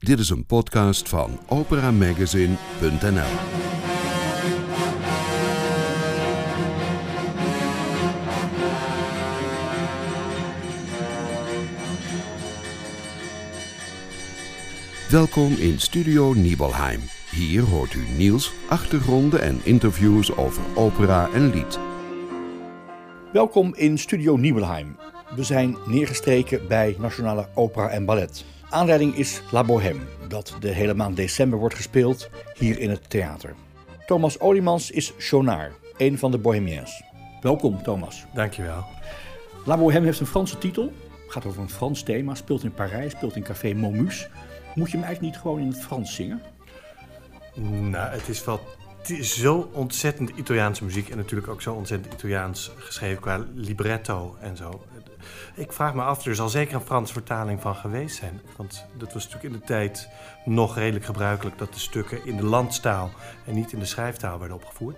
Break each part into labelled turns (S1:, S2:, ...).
S1: Dit is een podcast van operamagazine.nl. Welkom in Studio Nibelheim. Hier hoort u nieuws, achtergronden en interviews over opera en lied.
S2: Welkom in Studio Nibelheim. We zijn neergestreken bij Nationale Opera en Ballet. Aanleiding is La Bohème, dat de hele maand december wordt gespeeld hier in het theater. Thomas Olimans is Chonard, een van de Bohemiens. Welkom Thomas.
S3: Dankjewel.
S2: La Bohème heeft een Franse titel, gaat over een Frans thema, speelt in Parijs, speelt in Café Momus. Moet je hem eigenlijk niet gewoon in het Frans zingen?
S3: Nou, het is wel het is zo ontzettend Italiaanse muziek en natuurlijk ook zo ontzettend Italiaans geschreven qua libretto en zo. Ik vraag me af, er zal zeker een Franse vertaling van geweest zijn. Want dat was natuurlijk in de tijd nog redelijk gebruikelijk dat de stukken in de landstaal en niet in de schrijftaal werden opgevoerd.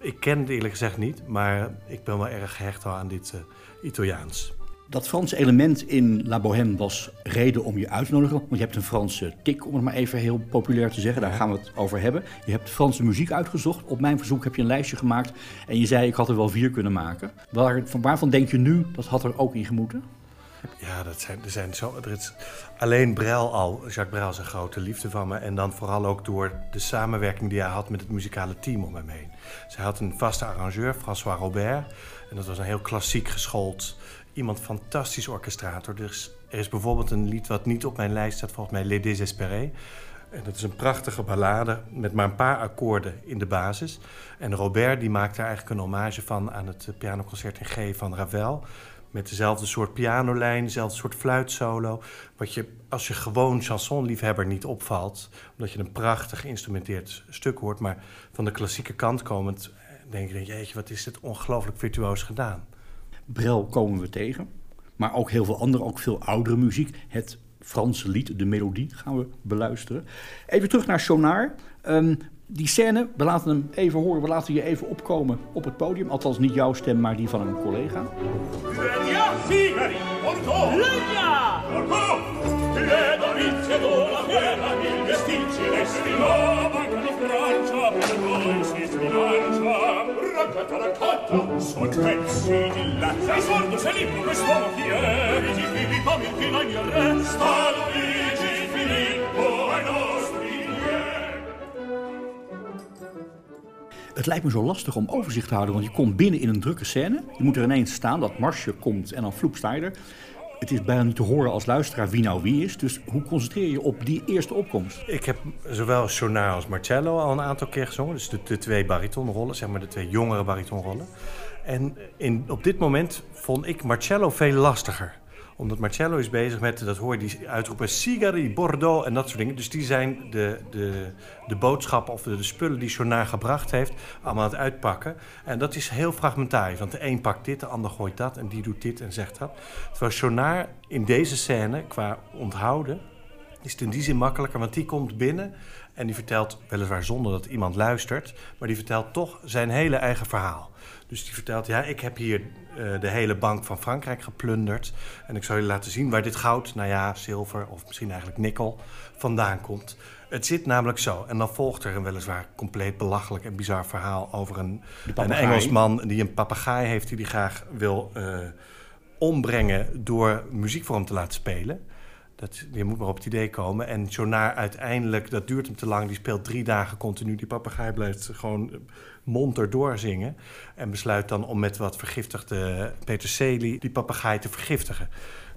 S3: Ik ken het eerlijk gezegd niet, maar ik ben wel erg gehecht aan dit uh, Italiaans.
S2: Dat Franse element in La Bohème was reden om je uit te nodigen. Want je hebt een Franse tik, om het maar even heel populair te zeggen. Daar gaan we het over hebben. Je hebt Franse muziek uitgezocht. Op mijn verzoek heb je een lijstje gemaakt. En je zei, ik had er wel vier kunnen maken. Waar, van waarvan denk je nu, dat had er ook in gemoeten?
S3: Ja, dat zijn, er zijn zo. Er is alleen Brel al. Jacques Brel is een grote liefde van me. En dan vooral ook door de samenwerking die hij had met het muzikale team om hem heen. Zij had een vaste arrangeur, François Robert. En dat was een heel klassiek geschoold iemand fantastisch orchestrator. Dus er is bijvoorbeeld een lied wat niet op mijn lijst staat, volgens mij Les Désespérés. En dat is een prachtige ballade met maar een paar akkoorden in de basis. En Robert die maakt daar eigenlijk een hommage van aan het pianoconcert in G van Ravel. Met dezelfde soort pianolijn, dezelfde soort fluitsolo. Wat je als je gewoon chansonliefhebber niet opvalt. Omdat je een prachtig geïnstrumenteerd stuk hoort. Maar van de klassieke kant komend denk je, wat is dit ongelooflijk virtuoos gedaan.
S2: Brel komen we tegen. Maar ook heel veel andere, ook veel oudere muziek. Het Franse lied, de melodie, gaan we beluisteren. Even terug naar Sonar. Um, die scène, we laten hem even horen, we laten je even opkomen op het podium. Althans niet jouw stem, maar die van een collega. Het lijkt me zo lastig om overzicht te houden, want je komt binnen in een drukke scène. Je moet er ineens staan, dat marsje komt en dan vloep sta je er. Het is bijna niet te horen als luisteraar wie nou wie is. Dus hoe concentreer je op die eerste opkomst?
S3: Ik heb zowel Sonar als Marcello al een aantal keer gezongen. Dus de, de twee baritonrollen, zeg maar de twee jongere baritonrollen. En in, op dit moment vond ik Marcello veel lastiger omdat Marcello is bezig met, dat hoor je die uitroepen, Sigari, Bordeaux en dat soort dingen. Dus die zijn de, de, de boodschappen of de, spullen die Sonar gebracht heeft, allemaal aan het uitpakken. En dat is heel fragmentarisch, want de een pakt dit, de ander gooit dat en die doet dit en zegt dat. Terwijl Sonar in deze scène, qua onthouden, is het in die zin makkelijker, want die komt binnen en die vertelt, weliswaar zonder dat iemand luistert, maar die vertelt toch zijn hele eigen verhaal. Dus die vertelt, ja, ik heb hier de hele bank van Frankrijk geplunderd. En ik zal je laten zien waar dit goud, nou ja, zilver of misschien eigenlijk nikkel, vandaan komt. Het zit namelijk zo. En dan volgt er een weliswaar compleet belachelijk en bizar verhaal over een, een Engelsman die een papegaai heeft die hij graag wil uh, ombrengen door muziek voor hem te laten spelen. Dat, je moet maar op het idee komen. En Jonar uiteindelijk, dat duurt hem te lang, die speelt drie dagen continu. Die papegaai blijft gewoon monter doorzingen. En besluit dan om met wat vergiftigde peterselie die papegaai te vergiftigen.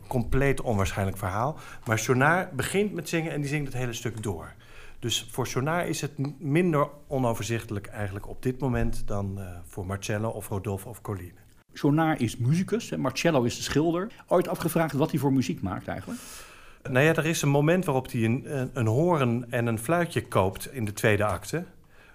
S3: Compleet onwaarschijnlijk verhaal. Maar Jonar begint met zingen en die zingt het hele stuk door. Dus voor Jonar is het minder onoverzichtelijk eigenlijk op dit moment dan uh, voor Marcello of Rodolfo of Colline.
S2: Jonar is muzikus en Marcello is de schilder. Ooit afgevraagd wat hij voor muziek maakt eigenlijk?
S3: Nou ja, er is een moment waarop hij een, een hoorn en een fluitje koopt in de tweede acte.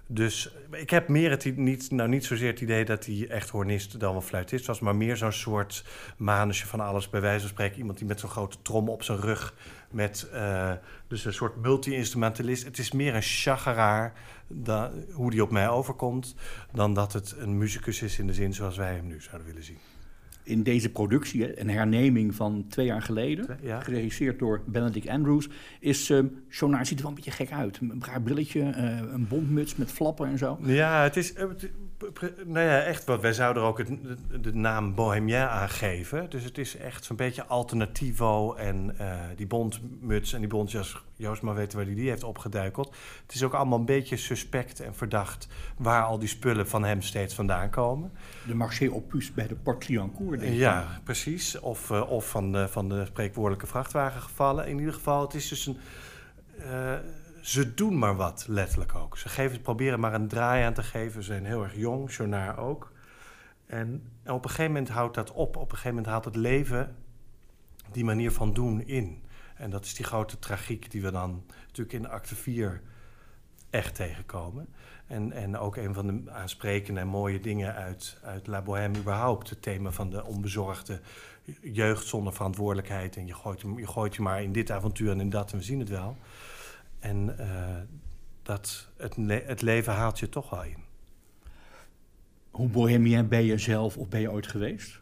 S3: Dus ik heb meer het niet, nou niet zozeer het idee dat hij echt hornist dan wel fluitist was, maar meer zo'n soort manusje van alles. Bij wijze van spreken iemand die met zo'n grote trom op zijn rug, met uh, dus een soort multi-instrumentalist. Het is meer een chageraar, hoe die op mij overkomt, dan dat het een muzikus is in de zin zoals wij hem nu zouden willen zien.
S2: In deze productie, een herneming van twee jaar geleden,
S3: Ja.
S2: geregisseerd door Benedict Andrews, is Sonar ziet er wel een beetje gek uit. Een raar brilletje, uh, een bontmuts met flappen en zo.
S3: Ja, het is, nou ja, echt wat. Wij zouden er ook het, de, de, naam Bohemien aangeven. Dus het is echt zo'n beetje alternativo en uh, die bontmuts en die bontjas. Joost maar weten waar hij die heeft opgeduikeld. Het is ook allemaal een beetje suspect en verdacht waar al die spullen van hem steeds vandaan komen.
S2: De marché opus bij de Port Cliancourt, denk ik.
S3: Ja, precies. Of, uh, of van, de, van de spreekwoordelijke vrachtwagengevallen. In ieder geval, het is dus een... Uh, ze doen maar wat, letterlijk ook. Ze geven, proberen maar een draai aan te geven. Ze zijn heel erg jong, Jonaar ook. En, en op een gegeven moment houdt dat op. Op een gegeven moment haalt het leven die manier van doen in. En dat is die grote tragiek die we dan natuurlijk in acte 4 echt tegenkomen. En, en ook een van de aansprekende en mooie dingen uit, uit La Bohème überhaupt. Het thema van de onbezorgde jeugd zonder verantwoordelijkheid. En je gooit, je gooit je maar in dit avontuur en in dat en we zien het wel. En uh, dat, het, het leven haalt je toch wel in.
S2: Hoe bohemien ben je zelf of ben je ooit geweest?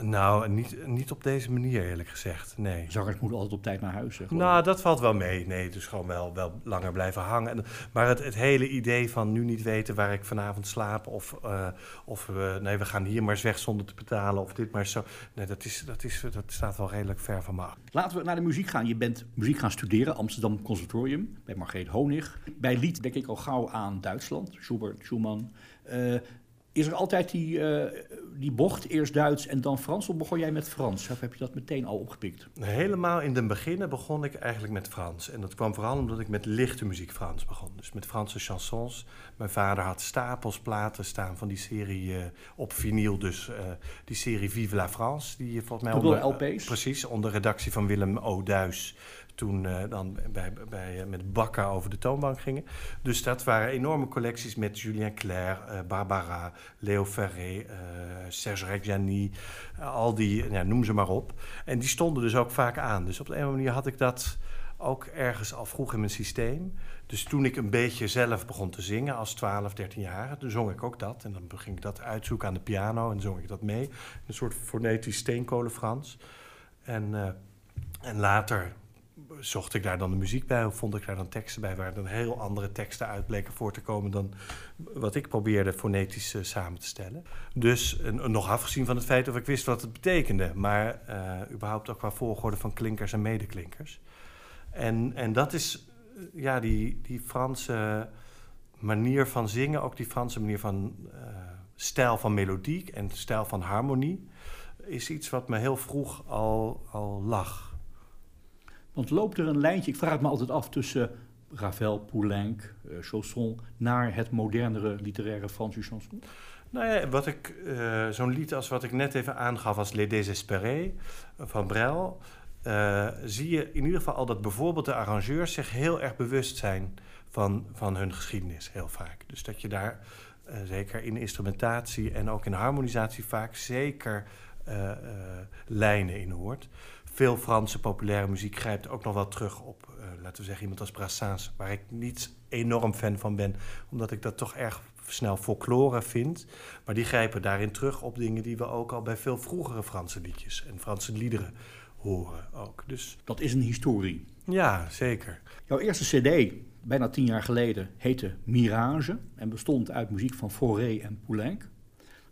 S3: Nou, niet, niet op deze manier eerlijk gezegd, nee.
S2: Zangers moeten altijd op tijd naar huis, zeg.
S3: Nou, dat valt wel mee. Nee, dus gewoon wel, wel langer blijven hangen. Maar het, het hele idee van nu niet weten waar ik vanavond slaap... of, uh, of uh, nee, we gaan hier maar eens weg zonder te betalen of dit maar zo... Nee, dat, is, dat, is, dat staat wel redelijk ver van me af.
S2: Laten we naar de muziek gaan. Je bent muziek gaan studeren, Amsterdam Conservatorium... bij Margreet Honig. Bij lied denk ik al gauw aan Duitsland, Schubert, Schumann... Uh, is er altijd die, uh, die bocht, eerst Duits en dan Frans? Of begon jij met Frans? Of heb je dat meteen al opgepikt?
S3: Helemaal in het begin begon ik eigenlijk met Frans. En dat kwam vooral omdat ik met lichte muziek Frans begon. Dus met Franse chansons. Mijn vader had stapels platen staan van die serie uh, op vinyl. Dus uh, die serie Vive la France. Die volgens mij
S2: onder, LP's?
S3: precies, onder redactie van Willem O. Duis toen uh, dan bij, bij, uh, met Bakka over de toonbank gingen. Dus dat waren enorme collecties met Julien Clerc, uh, Barbara, Leo Ferré, Serge Reggiani, al die, noem ze maar op. En die stonden dus ook vaak aan. Dus op de een manier had ik dat ook ergens al vroeg in mijn systeem. Dus toen ik een beetje zelf begon te zingen als 12, 13 jaar, toen zong ik ook dat. En dan ging ik dat uitzoeken aan de piano en zong ik dat mee. Een soort fonetisch steenkolen-Frans. En, en later zocht ik daar dan de muziek bij of vond ik daar dan teksten bij waar dan heel andere teksten uit bleken voor te komen dan wat ik probeerde fonetisch uh, samen te stellen. Dus nog afgezien van het feit of ik wist wat het betekende, maar uh, überhaupt ook qua volgorde van klinkers en medeklinkers. En, en dat is ja, die, die Franse manier van zingen, ook die Franse manier van stijl van melodiek en stijl van harmonie, is iets wat me heel vroeg al, al lag.
S2: Want loopt er een lijntje, ik vraag het me altijd af, tussen Ravel, Poulenc, uh, Chausson... naar het modernere literaire Franse chanson?
S3: Nou ja, wat ik, uh, zo'n lied als wat ik net even aangaf als Les Désespérés van Brel... Uh, zie je in ieder geval al dat bijvoorbeeld de arrangeurs zich heel erg bewust zijn van, van hun geschiedenis, heel vaak. Dus dat je daar zeker in instrumentatie en ook in harmonisatie vaak zeker lijnen in hoort veel Franse populaire muziek grijpt ook nog wel terug op, uh, laten we zeggen, iemand als Brassens, waar ik niet enorm fan van ben, omdat ik dat toch erg snel folklore vind. Maar die grijpen daarin terug op dingen die we ook al bij veel vroegere Franse liedjes en Franse liederen horen ook. Dus,
S2: dat is een historie.
S3: Ja, zeker.
S2: Jouw eerste cd, bijna tien jaar geleden, heette Mirage en bestond uit muziek van Fauré en Poulenc.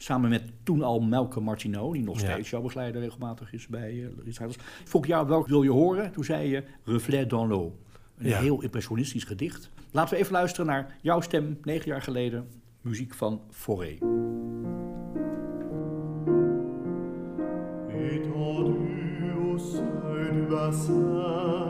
S2: Samen met toen al Melke Martineau, die nog steeds ja. jouw begeleider regelmatig is bij uh, recitals. Vroeg jou welk wil je horen? Toen zei je Reflet dans l'eau. Een ja. heel impressionistisch gedicht. Laten we even luisteren naar jouw stem, negen jaar geleden. Muziek van Fauré.
S4: Étendu au seuil du bassin,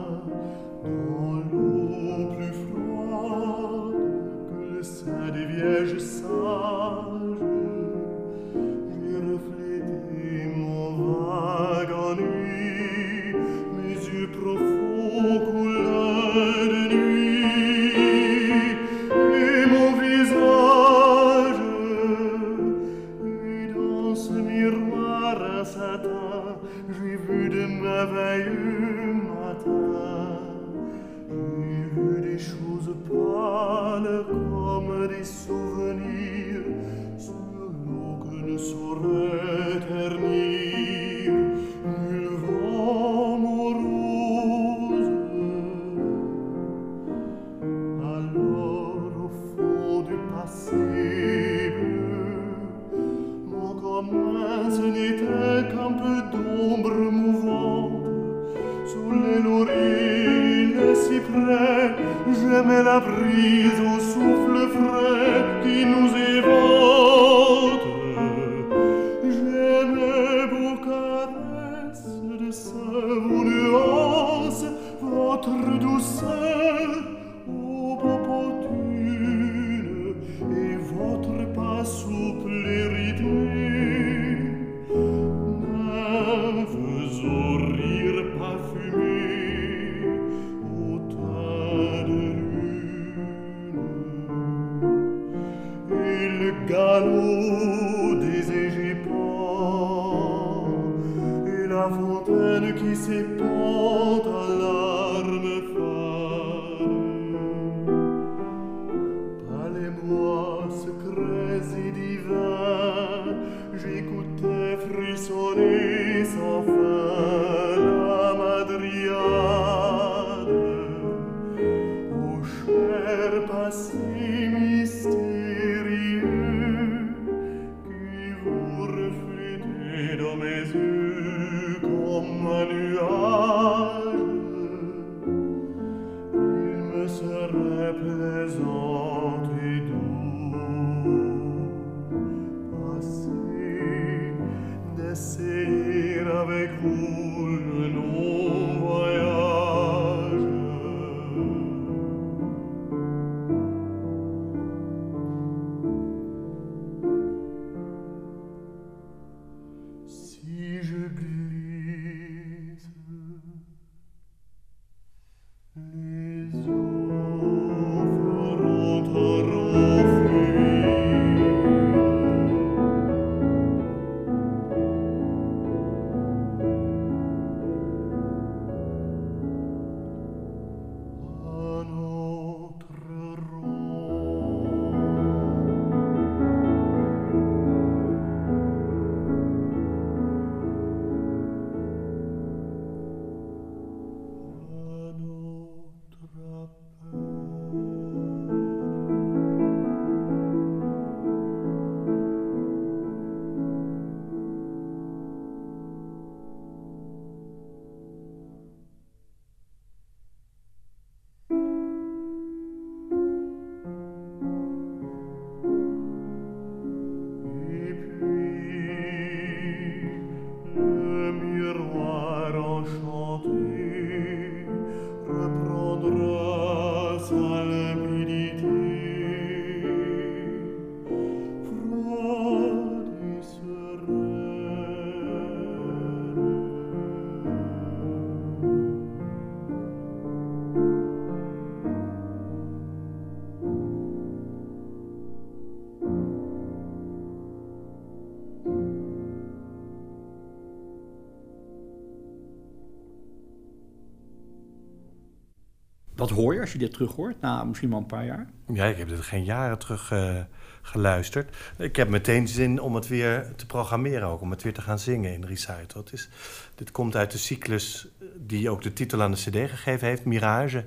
S2: Wat hoor je als je dit terug hoort, na misschien wel een paar jaar?
S3: Ja, ik heb dit geen jaren terug eh, geluisterd. Ik heb meteen zin om het weer te programmeren ook, om het weer te gaan zingen in Recital. Het is, dit komt uit de cyclus die ook de titel aan de cd gegeven heeft, Mirage,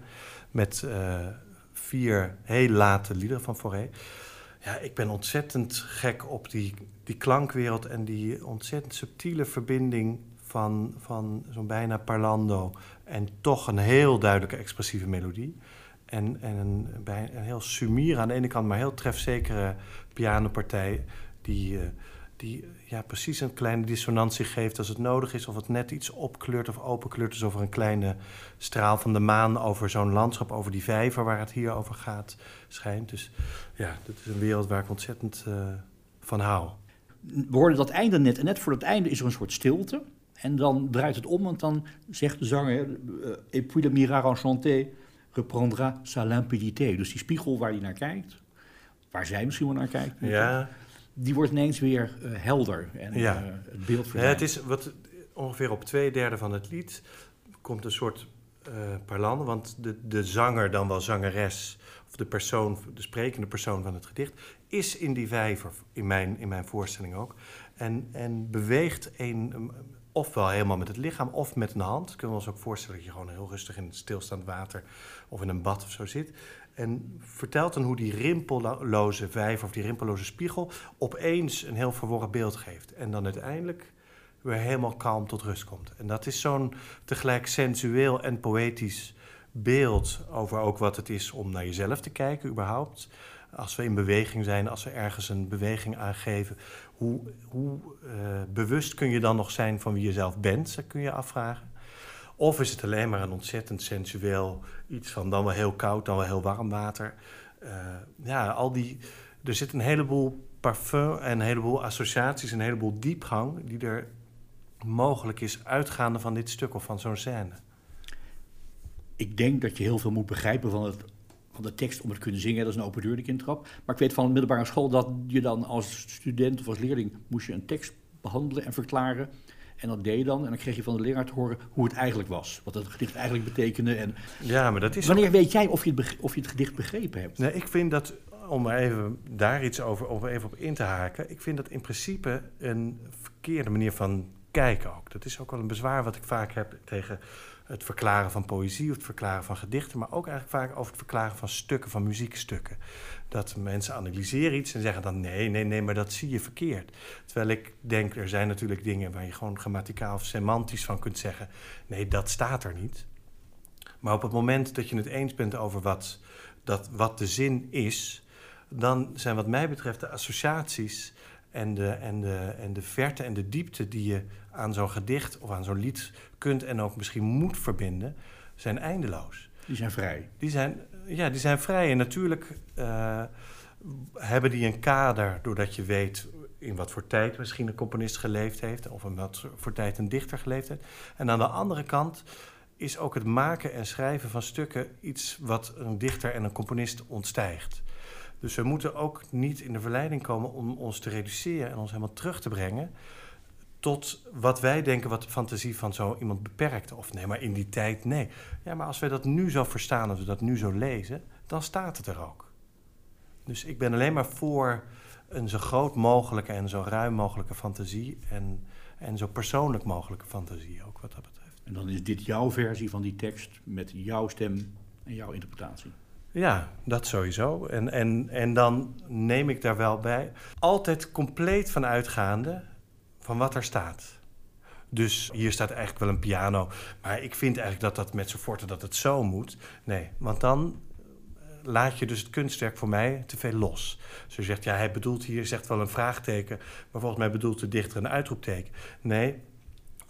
S3: met eh, vier heel late liederen van Fauré. Ja, ik ben ontzettend gek op die, die klankwereld en die ontzettend subtiele verbinding van, van zo'n bijna parlando en toch een heel duidelijke expressieve melodie. En, en een, bij, een heel sumier aan de ene kant, maar heel trefzekere pianopartij die, eh, die ja, precies een kleine dissonantie geeft als het nodig is. Of het net iets opkleurt of openkleurt. Alsof er een kleine straal van de maan over zo'n landschap, over die vijver waar het hier over gaat, schijnt. Dus ja, dat is een wereld waar ik ontzettend eh, van hou.
S2: We hoorden dat einde net. En net voor het einde is er een soort stilte. En dan draait het om, want dan zegt de zanger... eh, Et puis le mirar enchanté reprendra sa limpidité. Dus die spiegel waar hij naar kijkt, waar zij misschien wel naar kijkt...
S3: Ja,
S2: die wordt ineens weer eh, helder. En
S3: Ja.
S2: eh, het beeld
S3: Ja,
S2: verdwijnt.
S3: het is wat, ongeveer op twee derde van het lied komt een soort parlando, want de, de zanger, dan wel zangeres, of de persoon, de sprekende persoon van het gedicht, is in die vijver, in mijn, in mijn voorstelling ook. En, en beweegt een, ofwel helemaal met het lichaam of met een hand. Kunnen we ons ook voorstellen dat je gewoon heel rustig in stilstaand water of in een bad of zo zit. En vertelt dan hoe die rimpelloze vijver of die rimpelloze spiegel opeens een heel verworren beeld geeft. En dan uiteindelijk weer helemaal kalm tot rust komt. En dat is zo'n tegelijk sensueel en poëtisch beeld over ook wat het is om naar jezelf te kijken überhaupt. Als we in beweging zijn, als we ergens een beweging aangeven, hoe, hoe uh, bewust kun je dan nog zijn van wie je zelf bent, dat kun je afvragen. Of is het alleen maar een ontzettend sensueel iets van dan wel heel koud, dan wel heel warm water. Uh, ja, al die, er zit een heleboel parfum en een heleboel associaties, een heleboel diepgang die er mogelijk is uitgaande van dit stuk of van zo'n scène.
S2: Ik denk dat je heel veel moet begrijpen van, het, van de tekst om het te kunnen zingen. Dat is een open deur die ik intrap. Maar ik weet van de middelbare school dat je dan als student of als leerling moest je een tekst behandelen en verklaren. En dat deed je dan. En dan kreeg je van de leraar te horen hoe het eigenlijk was. Wat het gedicht eigenlijk betekende. En
S3: ja, maar dat is
S2: wanneer weet jij of je, het of je het gedicht begrepen hebt?
S3: Nee, ik vind dat, om even daar iets over, over even op in te haken. Ik vind dat in principe een verkeerde manier van kijken ook. Dat is ook wel een bezwaar wat ik vaak heb tegen het verklaren van poëzie of het verklaren van gedichten, maar ook eigenlijk vaak over het verklaren van stukken, van muziekstukken. Dat mensen analyseren iets en zeggen dan nee, nee, nee, maar dat zie je verkeerd. Terwijl ik denk, er zijn natuurlijk dingen waar je gewoon grammaticaal of semantisch van kunt zeggen, nee, dat staat er niet. Maar op het moment dat je het eens bent over wat, dat, wat de zin is, dan zijn wat mij betreft de associaties en de, en, de, en de verte en de diepte die je aan zo'n gedicht of aan zo'n lied kunt en ook misschien moet verbinden, zijn eindeloos.
S2: Die zijn vrij.
S3: Die zijn, ja, die zijn vrij. En natuurlijk uh, hebben die een kader doordat je weet in wat voor tijd misschien een componist geleefd heeft, of in wat voor tijd een dichter geleefd heeft. En aan de andere kant is ook het maken en schrijven van stukken iets wat een dichter en een componist ontstijgt. Dus we moeten ook niet in de verleiding komen om ons te reduceren en ons helemaal terug te brengen tot wat wij denken wat de fantasie van zo iemand beperkt. Of nee, maar in die tijd nee. Ja, maar als wij dat nu zo verstaan, als we dat nu zo lezen, dan staat het er ook. Dus ik ben alleen maar voor een zo groot mogelijke en zo ruim mogelijke fantasie en, en zo persoonlijk mogelijke fantasie ook wat dat betreft.
S2: En dan is dit jouw versie van die tekst met jouw stem en jouw interpretatie.
S3: Ja, dat sowieso. En, en, en dan neem ik daar wel bij. Altijd compleet van uitgaande van wat er staat. Dus hier staat eigenlijk wel een piano. Maar ik vind eigenlijk dat dat met forte dat het zo moet. Nee, want dan eh, laat je dus het kunstwerk voor mij te veel los. Zo zegt, ja, hij bedoelt hier, zegt wel een vraagteken... maar volgens mij bedoelt de dichter een uitroepteken. Nee,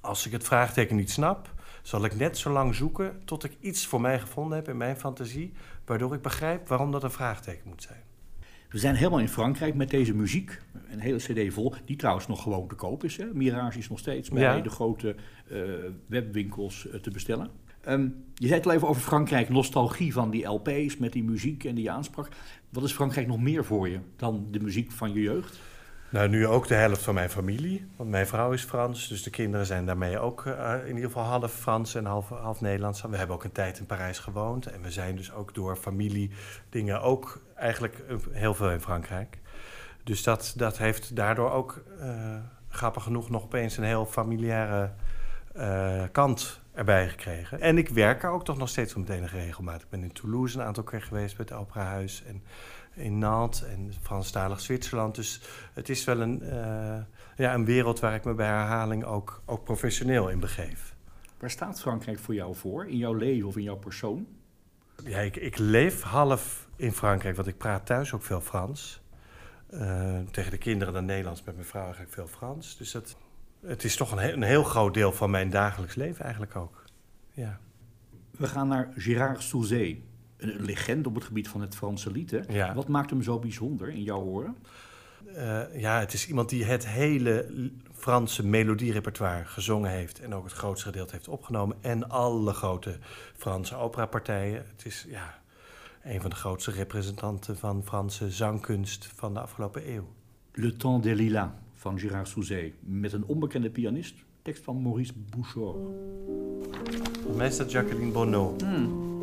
S3: als ik het vraagteken niet snap... zal ik net zo lang zoeken tot ik iets voor mij gevonden heb in mijn fantasie... waardoor ik begrijp waarom dat een vraagteken moet zijn.
S2: We zijn helemaal in Frankrijk met deze muziek. Een hele cd vol, die trouwens nog gewoon te koop is. Hè? Mirage is nog steeds bij de grote uh, webwinkels uh, te bestellen. Um, je zei het al even over Frankrijk, nostalgie van die LP's met die muziek en die aanspraak. Wat is Frankrijk nog meer voor je dan de muziek van je jeugd?
S3: Nou, nu ook de helft van mijn familie. Want mijn vrouw is Frans, dus de kinderen zijn daarmee ook uh, in ieder geval half Frans en half, half Nederlands. We hebben ook een tijd in Parijs gewoond. En we zijn dus ook door familie dingen ook eigenlijk heel veel in Frankrijk. Dus dat, dat heeft daardoor ook, uh, grappig genoeg, nog opeens een heel familiaire kant erbij gekregen. En ik werk er ook toch nog steeds met enige regelmaat. Ik ben in Toulouse een aantal keer geweest bij het Operahuis. En in Nantes en Franstalig Zwitserland. Dus het is wel een, uh, ja, een wereld waar ik me bij herhaling ook, ook professioneel in begeef.
S2: Waar staat Frankrijk voor jou voor, in jouw leven of in jouw persoon?
S3: Ja, ik, ik leef half in Frankrijk, want ik praat thuis ook veel Frans. Uh, tegen de kinderen dan Nederlands, met mijn vrouw eigenlijk veel Frans. Dus dat, het is toch een, he een heel groot deel van mijn dagelijks leven eigenlijk ook. Ja.
S2: We gaan naar Gérard Souzet een legende op het gebied van het Franse lied. Ja. Wat maakt hem zo bijzonder in jouw horen?
S3: Uh, ja, het is iemand die het hele Franse melodierepertoire gezongen heeft en ook het grootste gedeelte heeft opgenomen. En alle grote Franse operapartijen. Het is ja, een van de grootste representanten van Franse zangkunst van de afgelopen eeuw.
S2: Le Temps des Lilas van Gérard Souzet met een onbekende pianist. Tekst van Maurice Bouchard.
S3: Meester Jacqueline Bonneau. Hmm.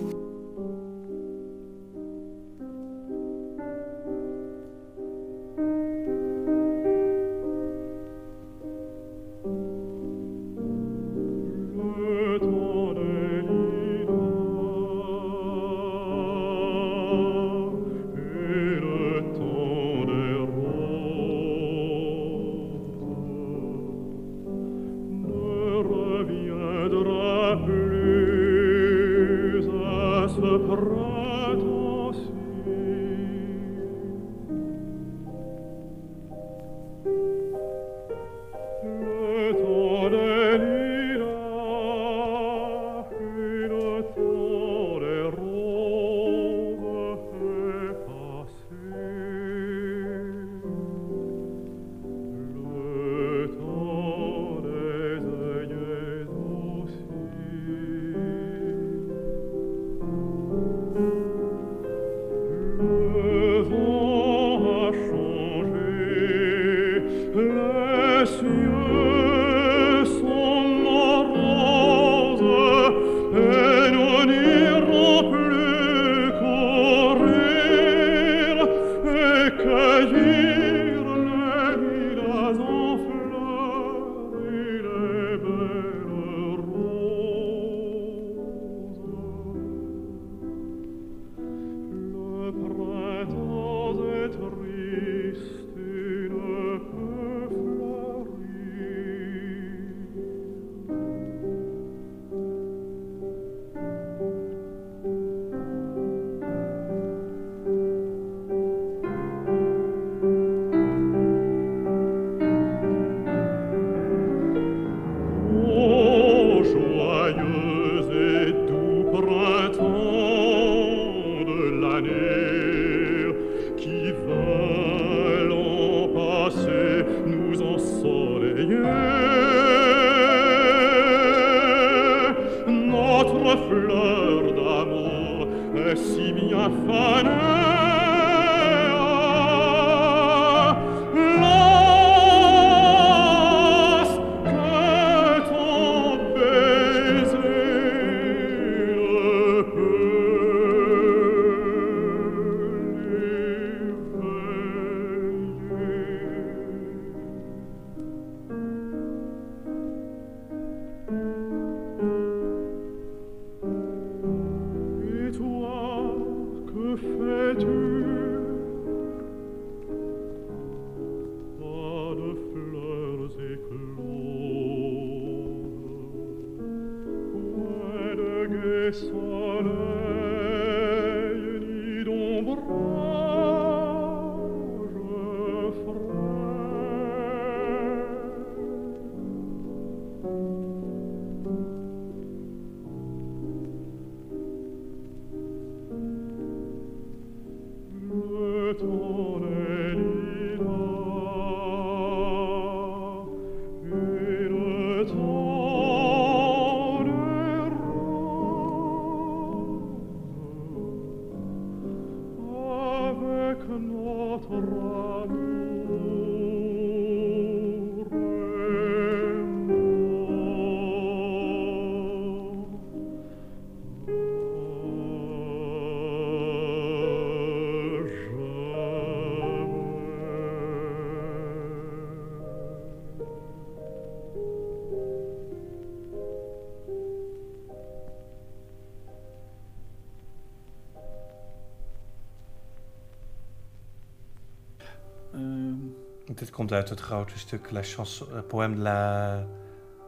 S3: Komt uit het grote stuk La chanson, eh, Poème de la,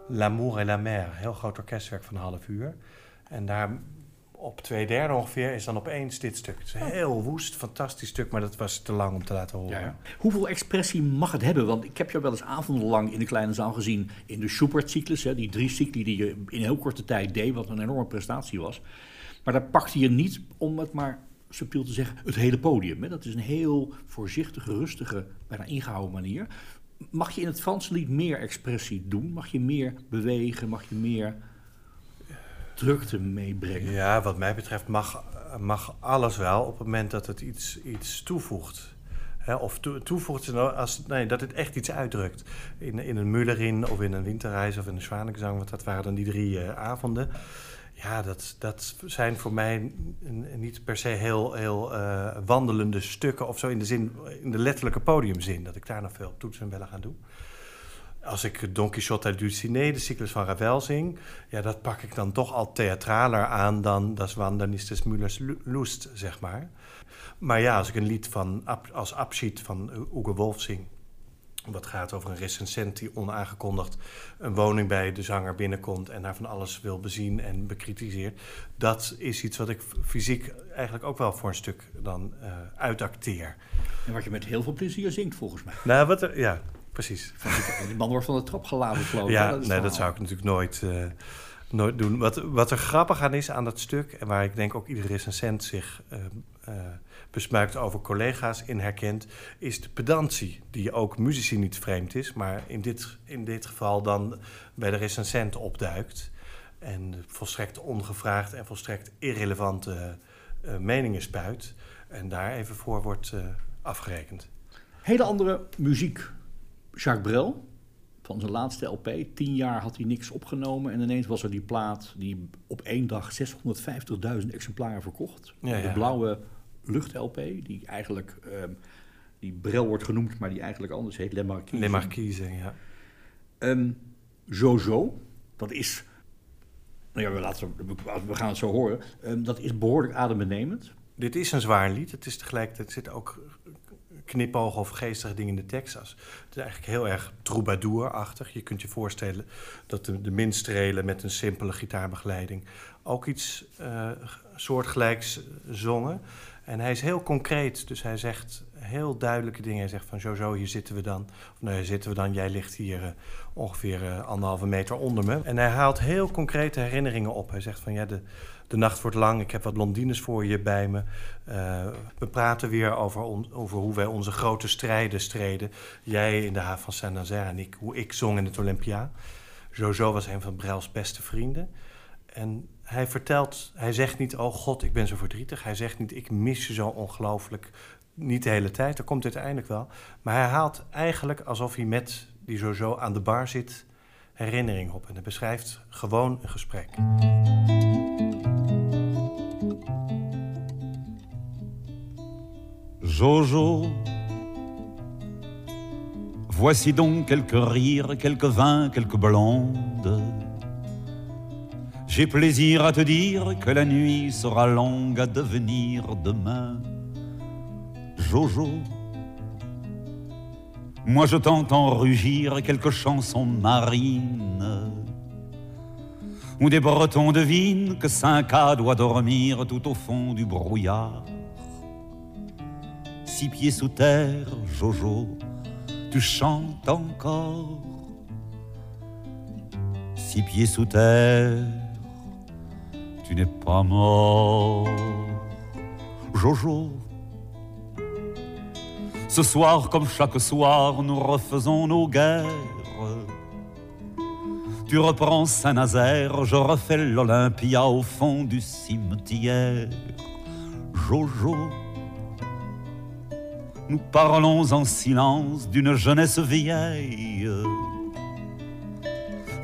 S3: L'amour et la mer. Heel groot orkestwerk van een half uur. En daar op twee derde ongeveer is dan opeens dit stuk. Het is een heel woest, fantastisch stuk, maar dat was te lang om te laten horen.
S2: ja. Hoeveel expressie mag het hebben? Want ik heb jou wel eens avondenlang in de kleine zaal gezien in de Schubert-cyclus. hè, Die drie cycli die je in heel korte tijd deed, wat een enorme prestatie was. Maar daar pakte je niet, om het maar subtiel te zeggen, het hele podium. Hè. Dat is een heel voorzichtige, rustige, bijna ingehouden manier. Mag je in het Franse lied meer expressie doen? Mag je meer bewegen? Mag je meer drukte meebrengen?
S3: Ja, wat mij betreft mag, mag alles wel op het moment dat het iets, iets toevoegt. Of toe- toevoegt als, nee, dat het echt iets uitdrukt. In, in een Mullerin of in een Winterreis of in een Zwanengezang, want dat waren dan die drie eh, avonden. Ja, dat, dat zijn voor mij niet per se heel, heel eh, wandelende stukken of zo in de, zin, in de letterlijke podiumzin. Dat ik daar nog veel toetsen en bellen ga doen. Als ik Don Quixote du Ciné, de cyclus van Ravel zing, ja, dat pak ik dan toch al theatraler aan dan Das Wandern ist des Müllers Lu- Lust, zeg maar. Maar ja, als ik een lied van, als Abschied van Uwe Wolf zing, wat gaat over een recensent die onaangekondigd een woning bij de zanger binnenkomt en daar van alles wil bezien en bekritiseert. Dat is iets wat ik fysiek eigenlijk ook wel voor een stuk dan eh, uitacteer.
S2: En wat je met heel veel plezier zingt, volgens mij.
S3: Nou, wat er, ja, precies.
S2: Die man wordt van de trap geladen, geloof ik.
S3: Ja,
S2: is
S3: nee, dat zou ik natuurlijk nooit, eh, nooit doen. Wat, wat er grappig aan is aan dat stuk, en waar ik denk ook iedere recensent zich eh, besmuikt over collega's in herkent, is de pedantie, die ook muzici niet vreemd is, maar in dit, in dit geval dan bij de recensent opduikt. En volstrekt ongevraagd en volstrekt irrelevante eh, meningen spuit. En daar even voor wordt eh, afgerekend.
S2: Hele andere muziek. Jacques Brel, van zijn laatste LP. Tien jaar had hij niks opgenomen. En ineens was er die plaat die op één dag 650.000 exemplaren verkocht.
S3: Ja,
S2: De blauwe lucht-LP, die eigenlijk... ehm, die Brel wordt genoemd, maar die eigenlijk anders heet. Le Marquis.
S3: Les Marquise, ja.
S2: Ehm, Jojo, dat is... Nou ja, we, laten, we gaan het zo horen. Ehm, dat is behoorlijk adembenemend.
S3: Dit is een zwaar lied. Het is tegelijkertijd er zitten ook knipogen of geestige dingen in de tekst. Als- Het is eigenlijk heel erg troubadour-achtig. Je kunt je voorstellen dat de, de minstrelen met een simpele gitaarbegeleiding ook iets eh, soortgelijks zongen. En hij is heel concreet, dus hij zegt heel duidelijke dingen. Hij zegt van zo, zo, hier zitten we dan. Of nou, hier zitten we dan, jij ligt hier eh, ongeveer eh, anderhalve meter onder me. En hij haalt heel concrete herinneringen op. Hij zegt van ja, de, de nacht wordt lang, ik heb wat blondines voor je bij me. Eh, we praten weer over, over hoe wij onze grote strijden streden. Jij in de haven van Saint-Nazaire en ik, hoe ik zong in het Olympia. Jojo was een van Brels beste vrienden. En hij vertelt, hij zegt niet, oh god, ik ben zo verdrietig. Hij zegt niet, ik mis je zo ongelooflijk. Niet de hele tijd, dat komt uiteindelijk wel. Maar hij haalt eigenlijk alsof hij met die zo aan de bar zit, herinnering op. En hij beschrijft gewoon een gesprek.
S5: Jojo, voici donc quelques rires, quelques vins, quelques blondes. J'ai plaisir à te dire que la nuit sera longue à devenir demain. Jojo, moi je t'entends rugir quelques chansons marines. Où des Bretons devinent que Cinq-A doit dormir tout au fond du brouillard. Six pieds sous terre, Jojo, tu chantes encore. Six pieds sous terre, tu n'es pas mort. Jojo, ce soir comme chaque soir, nous refaisons nos guerres. Tu reprends Saint-Nazaire, je refais l'Olympia au fond du cimetière. Jojo, nous parlons en silence d'une jeunesse vieille.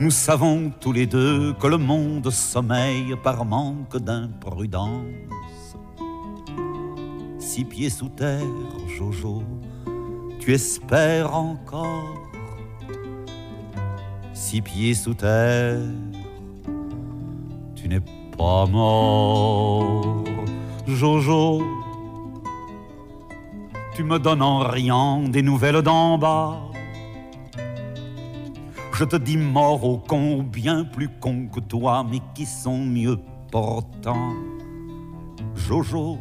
S5: Nous savons tous les deux que le monde sommeille par manque d'imprudence. Six pieds sous terre, Jojo, tu espères encore. Six pieds sous terre, tu n'es pas mort, Jojo. Tu me donnes en riant des nouvelles d'en bas je te dis mort au con, bien plus con que toi, mais qui sont mieux portants? Jojo,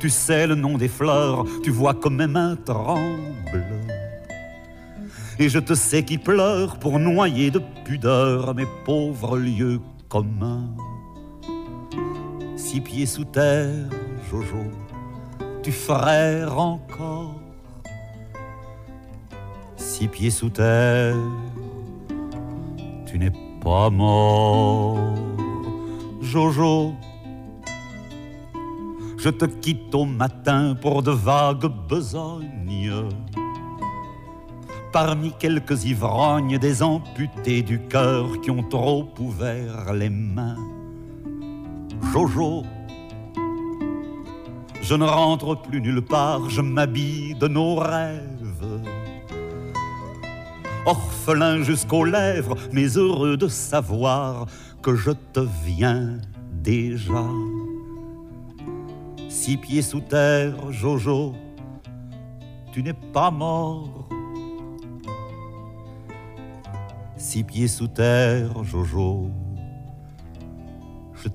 S5: tu sais le nom des fleurs, tu vois comme mes mains tremblent. Et je te sais qui pleure pour noyer de pudeur mes pauvres lieux communs. Six pieds sous terre, Jojo, tu frères encore six pieds sous terre, tu n'es pas mort, Jojo. Je te quitte au matin pour de vagues besognes. Parmi quelques ivrognes, des amputés du cœur qui ont trop ouvert les mains. Jojo, je ne rentre plus nulle part, je m'habille de nos rêves orphelin jusqu'aux lèvres, mais heureux de savoir que je te viens déjà. Six pieds sous terre, Jojo, tu n'es pas mort. Six pieds sous terre, Jojo, je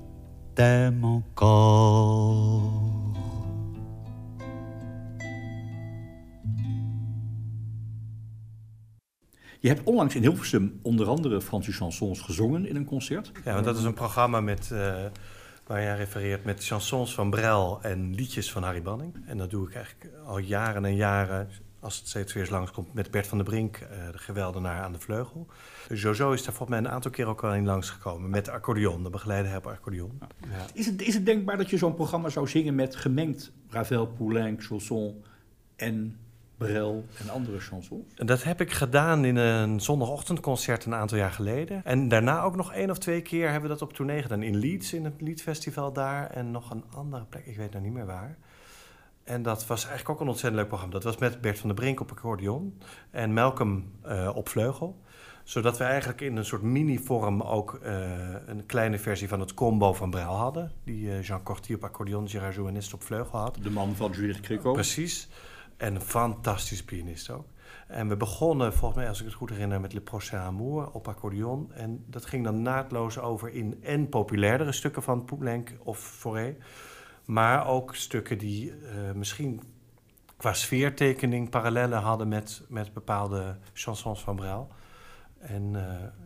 S5: t'aime encore.
S2: Je hebt onlangs in Hilversum onder andere Franse chansons gezongen in een concert.
S3: Ja, want dat is een programma met, uh, waar jij refereert met chansons van Brel en liedjes van Harry Banning. En dat doe ik eigenlijk al jaren en jaren, als het steeds weer eens langskomt, met Bert van der Brink, uh, de geweldenaar aan de vleugel. Dus Jojo is daar volgens mij een aantal keer ook al in langsgekomen met accordeon, de begeleider op accordeon. Ja.
S2: Is, het, is het denkbaar dat je zo'n programma zou zingen met gemengd Ravel, Poulenc, chanson en Brel en andere chansons?
S3: Dat heb ik gedaan in een zondagochtendconcert een aantal jaar geleden. En daarna ook nog één of twee keer hebben we dat op tournee gedaan. In Leeds, in het Liedfestival daar. En nog een andere plek, ik weet nog niet meer waar. En dat was eigenlijk ook een ontzettend leuk programma. Dat was met Bert van der Brink op accordeon en Malcolm uh, op vleugel. Zodat we eigenlijk in een soort mini-vorm ook uh, een kleine versie van het combo van Brel hadden. Die uh, Jean Cortier op accordeon, Gérard Jouanist op vleugel had.
S2: De man van Judith Cricot.
S3: Precies. En een fantastische pianist ook. En we begonnen, volgens mij, als ik het goed herinner, met Le Prochain Amour op accordeon. En dat ging dan naadloos over in en populairdere stukken van Poulenc of Fauré. Maar ook stukken die uh, misschien qua sfeertekening parallellen hadden met, met bepaalde chansons van Brel. En uh,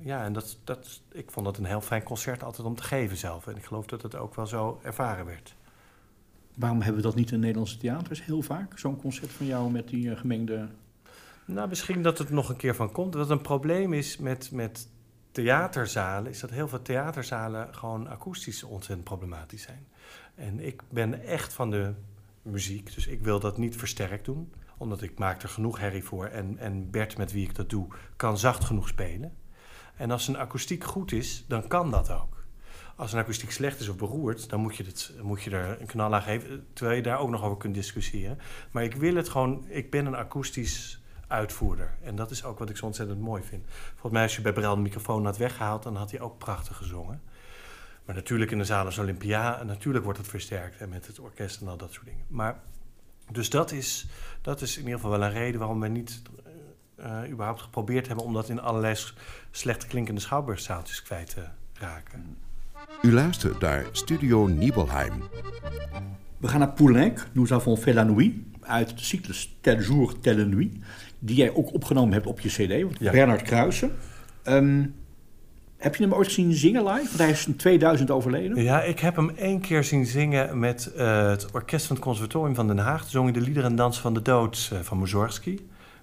S3: ja, en dat, dat, ik vond dat een heel fijn concert altijd om te geven zelf. En ik geloof dat het ook wel zo ervaren werd.
S2: Waarom hebben we dat niet in Nederlandse theaters heel vaak? Zo'n concert van jou met die uh, gemengde...
S3: Nou, misschien dat het nog een keer van komt. Wat een probleem is met, met
S4: theaterzalen is dat heel veel theaterzalen gewoon akoestisch ontzettend problematisch zijn. En ik ben echt van de muziek, dus ik wil dat niet versterkt doen. Omdat ik maak er genoeg herrie voor en, en Bert, met wie ik dat doe, kan zacht genoeg spelen. En als een akoestiek goed is, dan kan dat ook. Als een akoestiek slecht is of beroerd, dan moet je, het, moet je er een knal aan geven. Terwijl je daar ook nog over kunt discussiëren. Maar ik wil het gewoon, ik ben een akoestisch uitvoerder. En dat is ook wat ik zo ontzettend mooi vind. Volgens mij, als je bij Brel de microfoon had weggehaald, dan had hij ook prachtig gezongen. Maar natuurlijk in de zaal als Olympia, natuurlijk wordt het versterkt. En met het orkest en al dat soort dingen. Maar, dus dat is, dat is in ieder geval wel een reden waarom we niet uh, überhaupt geprobeerd hebben om dat in allerlei slecht klinkende schouwburgzaaltjes kwijt te raken.
S1: U luistert naar Studio Nibelheim.
S2: We gaan naar Poulenc, Nous avons fait la nuit, uit de cyclus Tel jour, telle nuit, die jij ook opgenomen hebt op je cd, ja. Bernard Kruijsen. Um, heb je hem ooit zien zingen live? Want hij is in 2000 overleden.
S4: Ja, ik heb hem één keer zien zingen met uh, het orkest van het Conservatorium van Den Haag. Zong hij de liederen en dans van de dood uh, van Mussorgsky.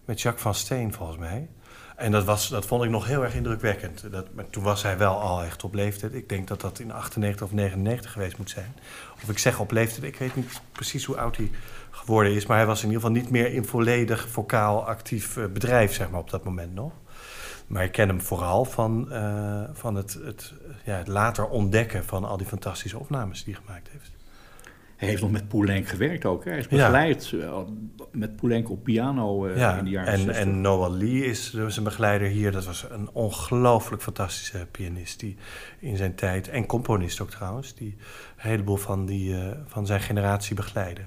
S4: Met Jacques van Steen, volgens mij. En dat, was, dat vond ik nog heel erg indrukwekkend. Dat, toen was hij wel al echt op leeftijd. Ik denk dat dat in 98 of 99 geweest moet zijn. Of ik zeg op leeftijd, ik weet niet precies hoe oud hij geworden is. Maar hij was in ieder geval niet meer in volledig vocaal actief uh, bedrijf, zeg maar, op dat moment nog. Maar ik ken hem vooral van, uh, van het, het, ja, het later ontdekken van al die fantastische opnames die hij gemaakt heeft.
S2: Hij heeft nog met Poulenc gewerkt ook. Hè? Hij is begeleid ja. met Poulenc op piano uh,
S4: ja,
S2: in de jaren
S4: en,
S2: 60.
S4: En Noah Lee is zijn begeleider hier. Dat was een ongelooflijk fantastische pianist. Die in zijn tijd, en componist ook trouwens, die een heleboel van, die, uh, van zijn generatie begeleidde.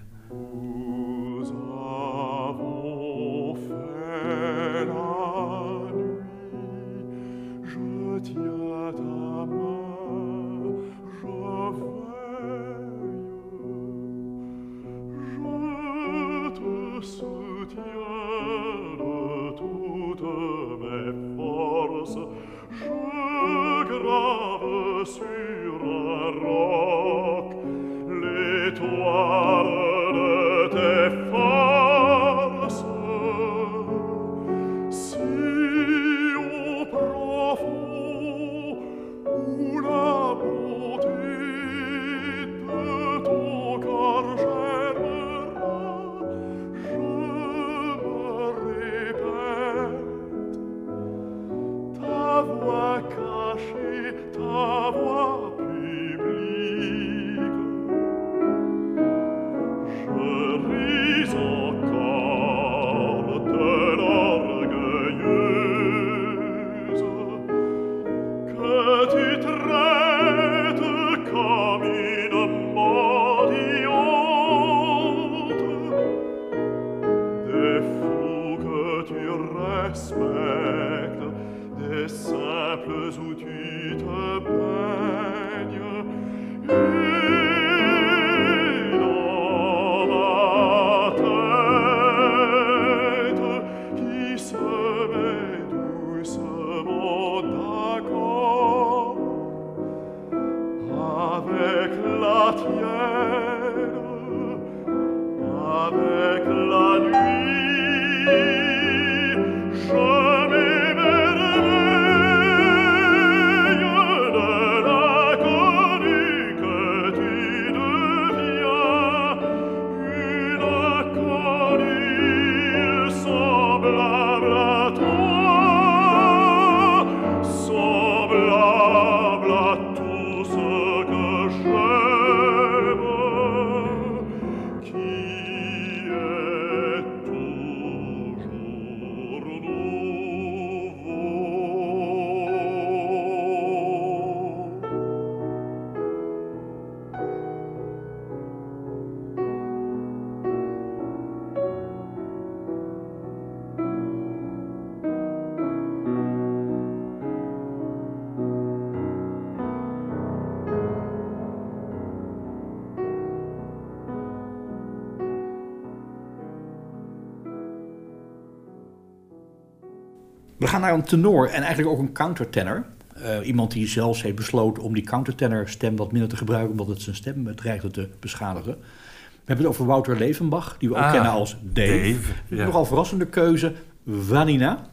S2: Naar een tenor en eigenlijk ook een countertenor. Uh, iemand die zelfs heeft besloten om die countertenor stem wat minder te gebruiken, omdat het zijn stem dreigde te beschadigen. We hebben het over Wouter Levenbach, die we ook
S4: Ah,
S2: kennen als Dave.
S4: Dave, ja.
S2: Nogal verrassende keuze, Vanina.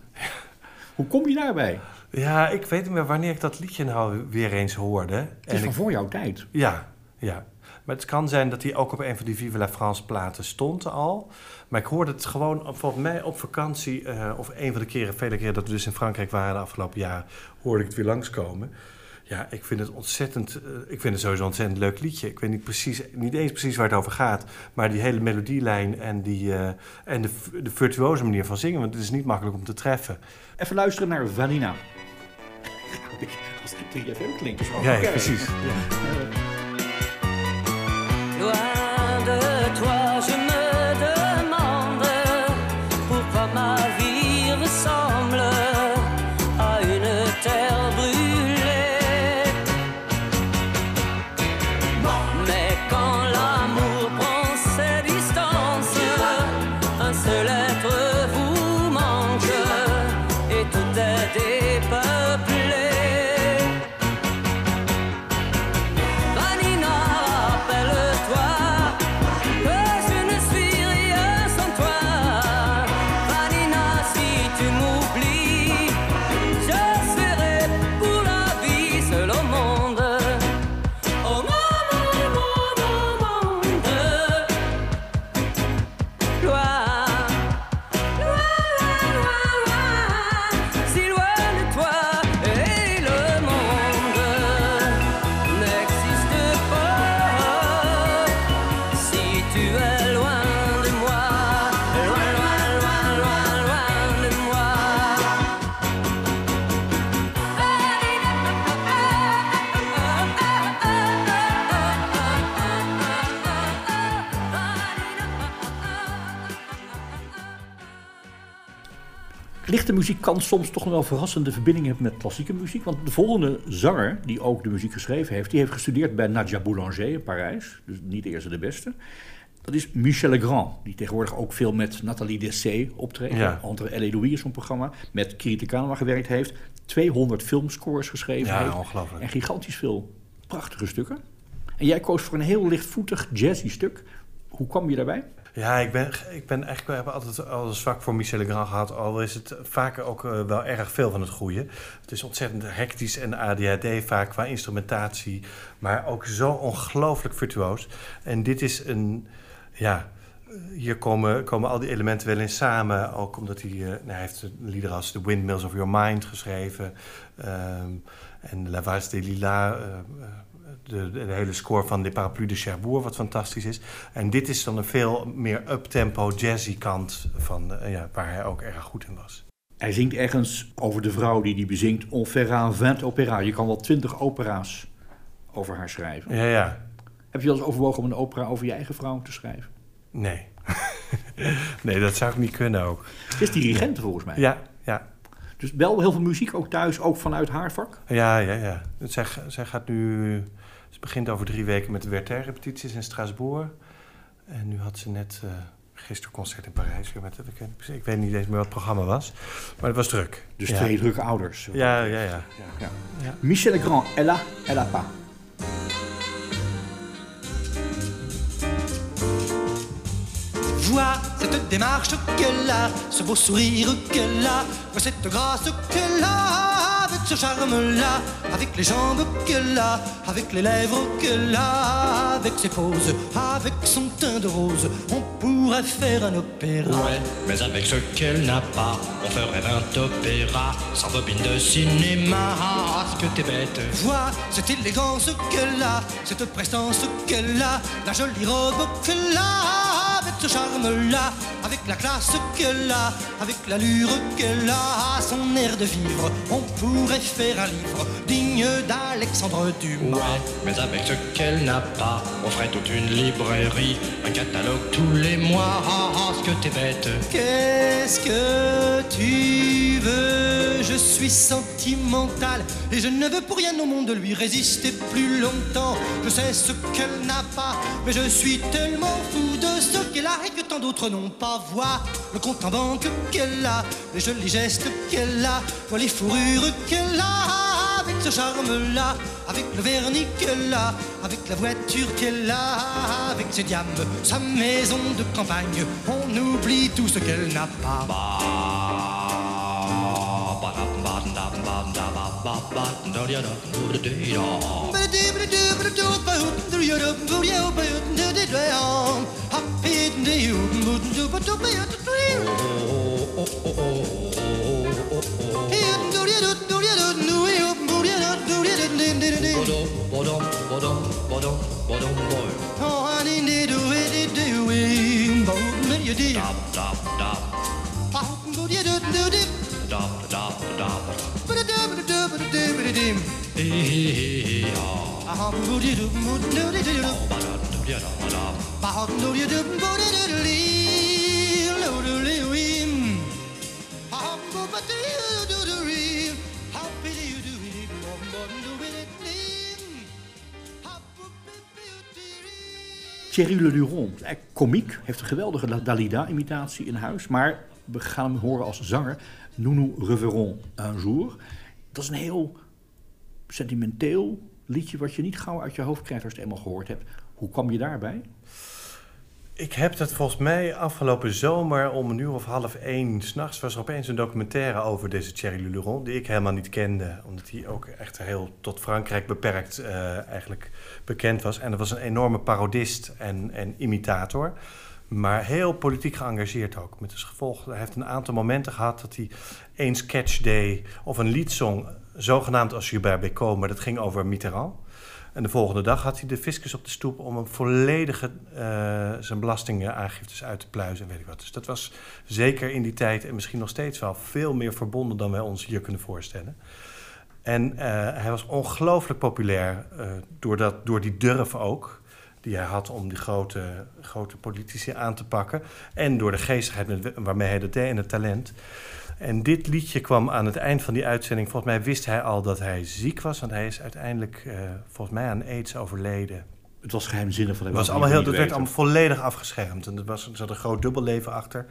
S2: Hoe kom je daarbij?
S3: Ja, ik weet niet meer wanneer ik dat liedje nou weer eens hoorde.
S2: Het is
S3: En
S2: van
S3: ik-
S2: voor jouw tijd.
S3: Ja, ja. Maar het kan zijn dat hij ook op een van die Vive la France platen stond al. Maar ik hoorde het gewoon volgens mij op vakantie... eh, of een van de keren, vele keren dat we dus in Frankrijk waren de afgelopen jaren... hoorde ik het weer langskomen. Ja, ik vind het ontzettend... eh, ik vind het sowieso een ontzettend leuk liedje. Ik weet niet, precies, niet eens precies waar het over gaat. Maar die hele melodielijn en, die, eh, en de, de virtuoze manier van zingen... want het is niet makkelijk om te treffen.
S2: Even luisteren naar Vanina. Als het 3FM klinkt.
S3: Ja, precies.
S6: Loin de toi,
S2: Muziek kan soms toch wel verrassende verbindingen hebben met klassieke muziek. Want de volgende zanger, die ook de muziek geschreven heeft, die heeft gestudeerd bij Nadia Boulanger in Parijs. Dus niet de eerste de beste. Dat is Michel Legrand, die tegenwoordig ook veel met Nathalie Dessay optreedt.
S3: Ja.
S2: Entre Elle Louis is zo'n programma. Met Kirite Kanema gewerkt heeft. 200 filmscores geschreven
S3: Ja,
S2: heeft.
S3: ongelooflijk.
S2: En gigantisch veel prachtige stukken. En jij koos voor een heel lichtvoetig jazzy stuk. Hoe kwam je daarbij?
S3: Ja, ik ben, ik ben echt, ik heb altijd al een zwak voor Michel Legrand gehad. Al is het vaak ook eh, wel erg veel van het goede. Het is ontzettend hectisch en ADHD vaak qua instrumentatie. Maar ook zo ongelooflijk virtuoos. En dit is een, ja... Hier komen, komen al die elementen wel in samen. Ook omdat hij, eh, nou, hij heeft een lieder als The Windmills of Your Mind geschreven. ehm, en La Vase des Lilas, eh, eh, de, hele score van De Parapluie de Cherbourg, wat fantastisch is. En dit is dan een veel meer uptempo jazzy kant van, eh, ja, waar hij ook erg goed in was.
S2: Hij zingt ergens over de vrouw die die bezingt. On fera 20 opera. Je kan wel 20 opera's over haar schrijven.
S3: Ja, ja.
S2: Heb je wel eens overwogen om een opera over je eigen vrouw te schrijven?
S3: Nee. nee, dat zou ik niet kunnen ook.
S2: Het is dirigent volgens mij.
S3: Ja, ja.
S2: Dus wel heel veel muziek ook thuis, ook vanuit haar vak.
S3: Ja, ja, ja. Zij, zij gaat nu... Begint over drie weken met de Werther-repetities in Straatsburg. En nu had ze net uh, gisteren concert in Parijs. Met, ik, weet, ik weet niet eens meer wat het programma was. Maar het was druk.
S2: Dus
S3: ja.
S2: twee drukke ouders.
S3: Ja, ja, ja.
S2: ja, ja. ja. Michel Legrand, Ella, Ella pas.
S7: Vois cette démarche qu'elle a, ce beau sourire qu'elle a, vois cette grâce qu'elle a, avec ce charme-là, avec les jambes qu'elle a, avec les lèvres qu'elle a, avec ses poses, avec son teint de rose, on pourrait faire un opéra.
S8: Ouais, mais avec ce qu'elle n'a pas, on ferait vingt opéras, sans bobine de cinéma, ah, ce que t'es bête.
S7: Vois cette élégance qu'elle a, cette prestance qu'elle a, la jolie robe qu'elle a, avec ce charme-là, avec la classe qu'elle a, avec l'allure qu'elle a, son air de vivre, on pourrait faire un livre digne d'Alexandre Dumas.
S8: Ouais, mais avec ce qu'elle n'a pas, on ferait toute une librairie, un catalogue tous les mois, ah, ah, ce que t'es bête.
S7: Qu'est-ce que tu Je suis sentimental et je ne veux pour rien au monde lui résister plus longtemps. Je sais ce qu'elle n'a pas, mais je suis tellement fou de ce qu'elle a et que tant d'autres n'ont pas. Vois le compte en banque qu'elle a, les jolis gestes qu'elle a, vois les fourrures qu'elle a avec ce charme-là, avec le vernis qu'elle a, avec la voiture qu'elle a, avec ses diamants, sa maison de campagne. On oublie tout ce qu'elle n'a pas.
S8: Ba, Stop, stop, stop. Eh.
S2: Thierry Le Luron, eigenlijk komiek, heeft een geweldige Dalida-imitatie in huis. Maar we gaan hem horen als zanger. Nous nous reverrons un jour. Dat is een heel sentimenteel liedje wat je niet gauw uit je hoofd krijgt als je het eenmaal gehoord hebt. Hoe kwam je daarbij?
S3: Ik heb dat volgens mij afgelopen zomer om een uur of half één s'nachts was er opeens een documentaire over deze Thierry Luron, die ik helemaal niet kende, omdat hij ook echt heel tot Frankrijk beperkt eh, eigenlijk bekend was. En dat was een enorme parodist en, en imitator, maar heel politiek geëngageerd ook. Met als gevolg, hij heeft een aantal momenten gehad dat hij één sketch deed of een lied zong, zogenaamd als Hubert Bécaud, maar dat ging over Mitterrand. En de volgende dag had hij de fiscus op de stoep om een volledige eh, zijn belastingaangiftes uit te pluizen en weet ik wat. Dus dat was zeker in die tijd en misschien nog steeds wel veel meer verbonden dan wij ons hier kunnen voorstellen. En eh, hij was ongelooflijk populair eh, door, dat, door die durf ook die hij had om die grote, grote politici aan te pakken. En door de geestigheid met, waarmee hij dat deed en het talent. En dit liedje kwam aan het eind van die uitzending. Volgens mij wist hij al dat hij ziek was. Want hij is uiteindelijk, eh, volgens mij, aan aids overleden.
S2: Het was geheimzinnig van hem.
S3: Het was allemaal heel, werd allemaal volledig afgeschermd. En er, was, er zat een groot dubbelleven achter.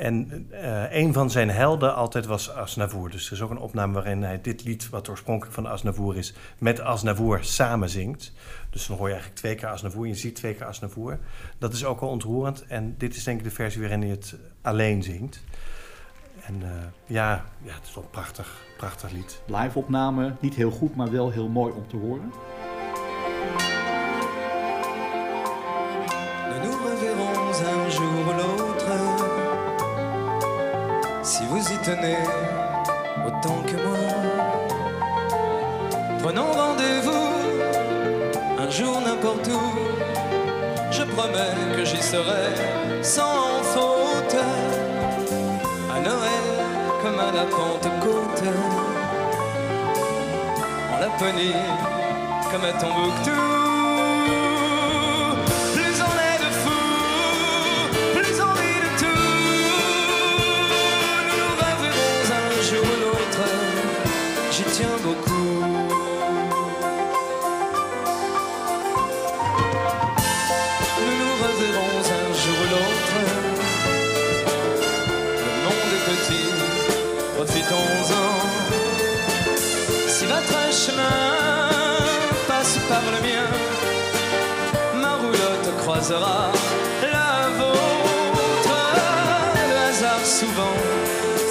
S3: En eh, een van zijn helden altijd was Asnavour. Dus er is ook een opname waarin hij dit lied, wat oorspronkelijk van Asnavour is, met Asnavour samen zingt. Dus dan hoor je eigenlijk twee keer Asnavour. Je ziet twee keer Asnavour. Dat is ook wel ontroerend. En dit is denk ik de versie waarin hij het alleen zingt. En uh, ja, ja, het is wel een prachtig, prachtig lied.
S2: Live opname, niet heel goed, maar wel heel mooi om te horen.
S9: Tenez autant que moi, prenons rendez-vous un jour n'importe où. Je promets que j'y serai sans faute. À Noël comme à la Pentecôte. En Laponie comme à Tombouctou. Le mien, ma roulotte croisera la vôtre. Le hasard souvent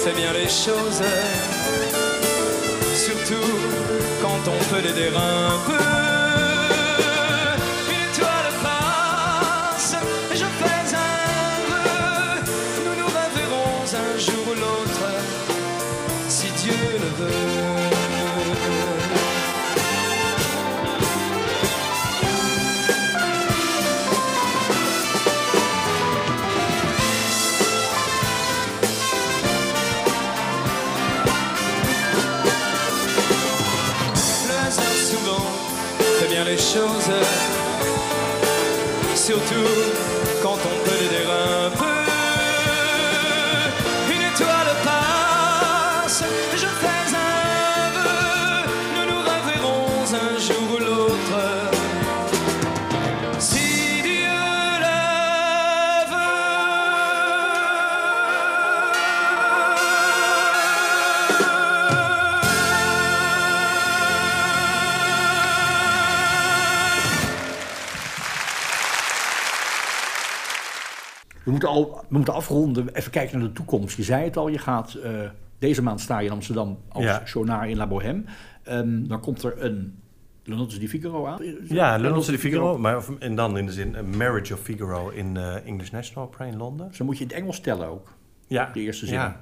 S9: fait bien les choses, surtout quand on peut l'aider un surtout quand on peut l'aider un
S2: moeten, al, we moeten afronden, even kijken naar de toekomst. Je zei het al, je gaat eh, Deze maand sta je in Amsterdam als
S3: Ja.
S2: Jonar in La Bohème. Ehm, dan komt er een Le Notte di Figaro aan.
S3: Ja, Le Nonce di Figaro, maar, of- en dan in de zin A Marriage of Figaro in eh, English National Opera in Londen.
S2: Dus dan moet je in het Engels tellen ook.
S3: Ja,
S2: De eerste zin.
S3: Ja,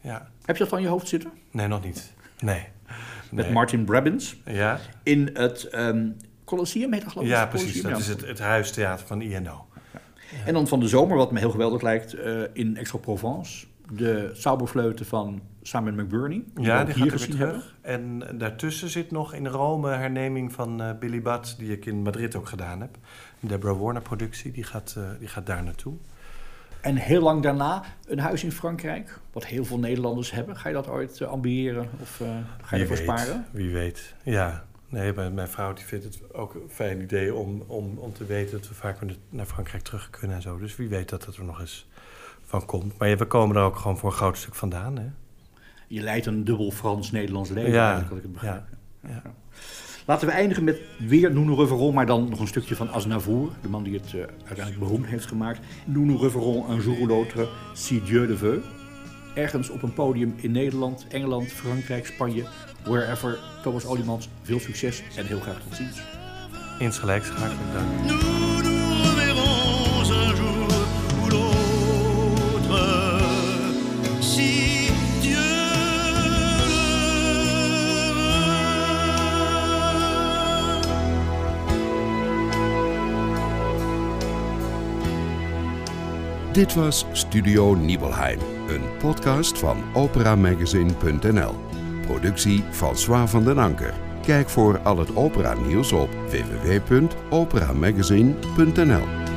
S3: ja.
S2: Heb je dat van je hoofd zitten?
S3: Nee, nog niet. Nee.
S2: Met
S3: Nee.
S2: Martin Brabbins.
S3: Ja,
S2: In het ehm Colosseum heet dat geloof ik?
S3: ja precies. Dat is het, het huistheater van INO.
S2: En dan van de zomer, wat me heel geweldig lijkt, eh, in Aix-en-Provence. De Sauberfleuten van Simon McBurney.
S3: Ja, die
S2: hier
S3: gaat er weer
S2: gezien
S3: terug. En daartussen zit nog in Rome herneming van eh, Billy Budd, die ik in Madrid ook gedaan heb. Een Deborah Warner productie, die gaat, eh, die gaat daar naartoe.
S2: En heel lang daarna een huis in Frankrijk, wat heel veel Nederlanders hebben. Ga je dat ooit ambiëren of ga je ervoor sparen?
S3: Wie weet, ja. Nee, mijn, vrouw die vindt het ook een fijn idee om, om, om te weten dat we vaak naar Frankrijk terug kunnen en zo. Dus wie weet dat dat er nog eens van komt. Maar ja, we komen er ook gewoon voor een groot stuk vandaan, hè?
S2: Je leidt een dubbel Frans-Nederlands leven,
S3: Ja,
S2: eigenlijk, wat ik het begrijp.
S3: ja, ja.
S2: Laten we eindigen met weer Nounou Reveron, maar dan nog een stukje van Aznavour, de man die het eh, uiteindelijk beroemd heeft gemaakt. Nounou Reveron, un jour ou l'autre, si Dieu le veut. Ergens op een podium in Nederland, Engeland, Frankrijk, Spanje, wherever. Thomas Oliemans, veel succes en heel graag tot ziens.
S3: Insgelijks, hartelijk dank.
S1: Dit was Studio Nibelheim, een podcast van operamagazine.nl. Productie François van den Anker. Kijk voor al het opera nieuws op www.operamagazine.nl.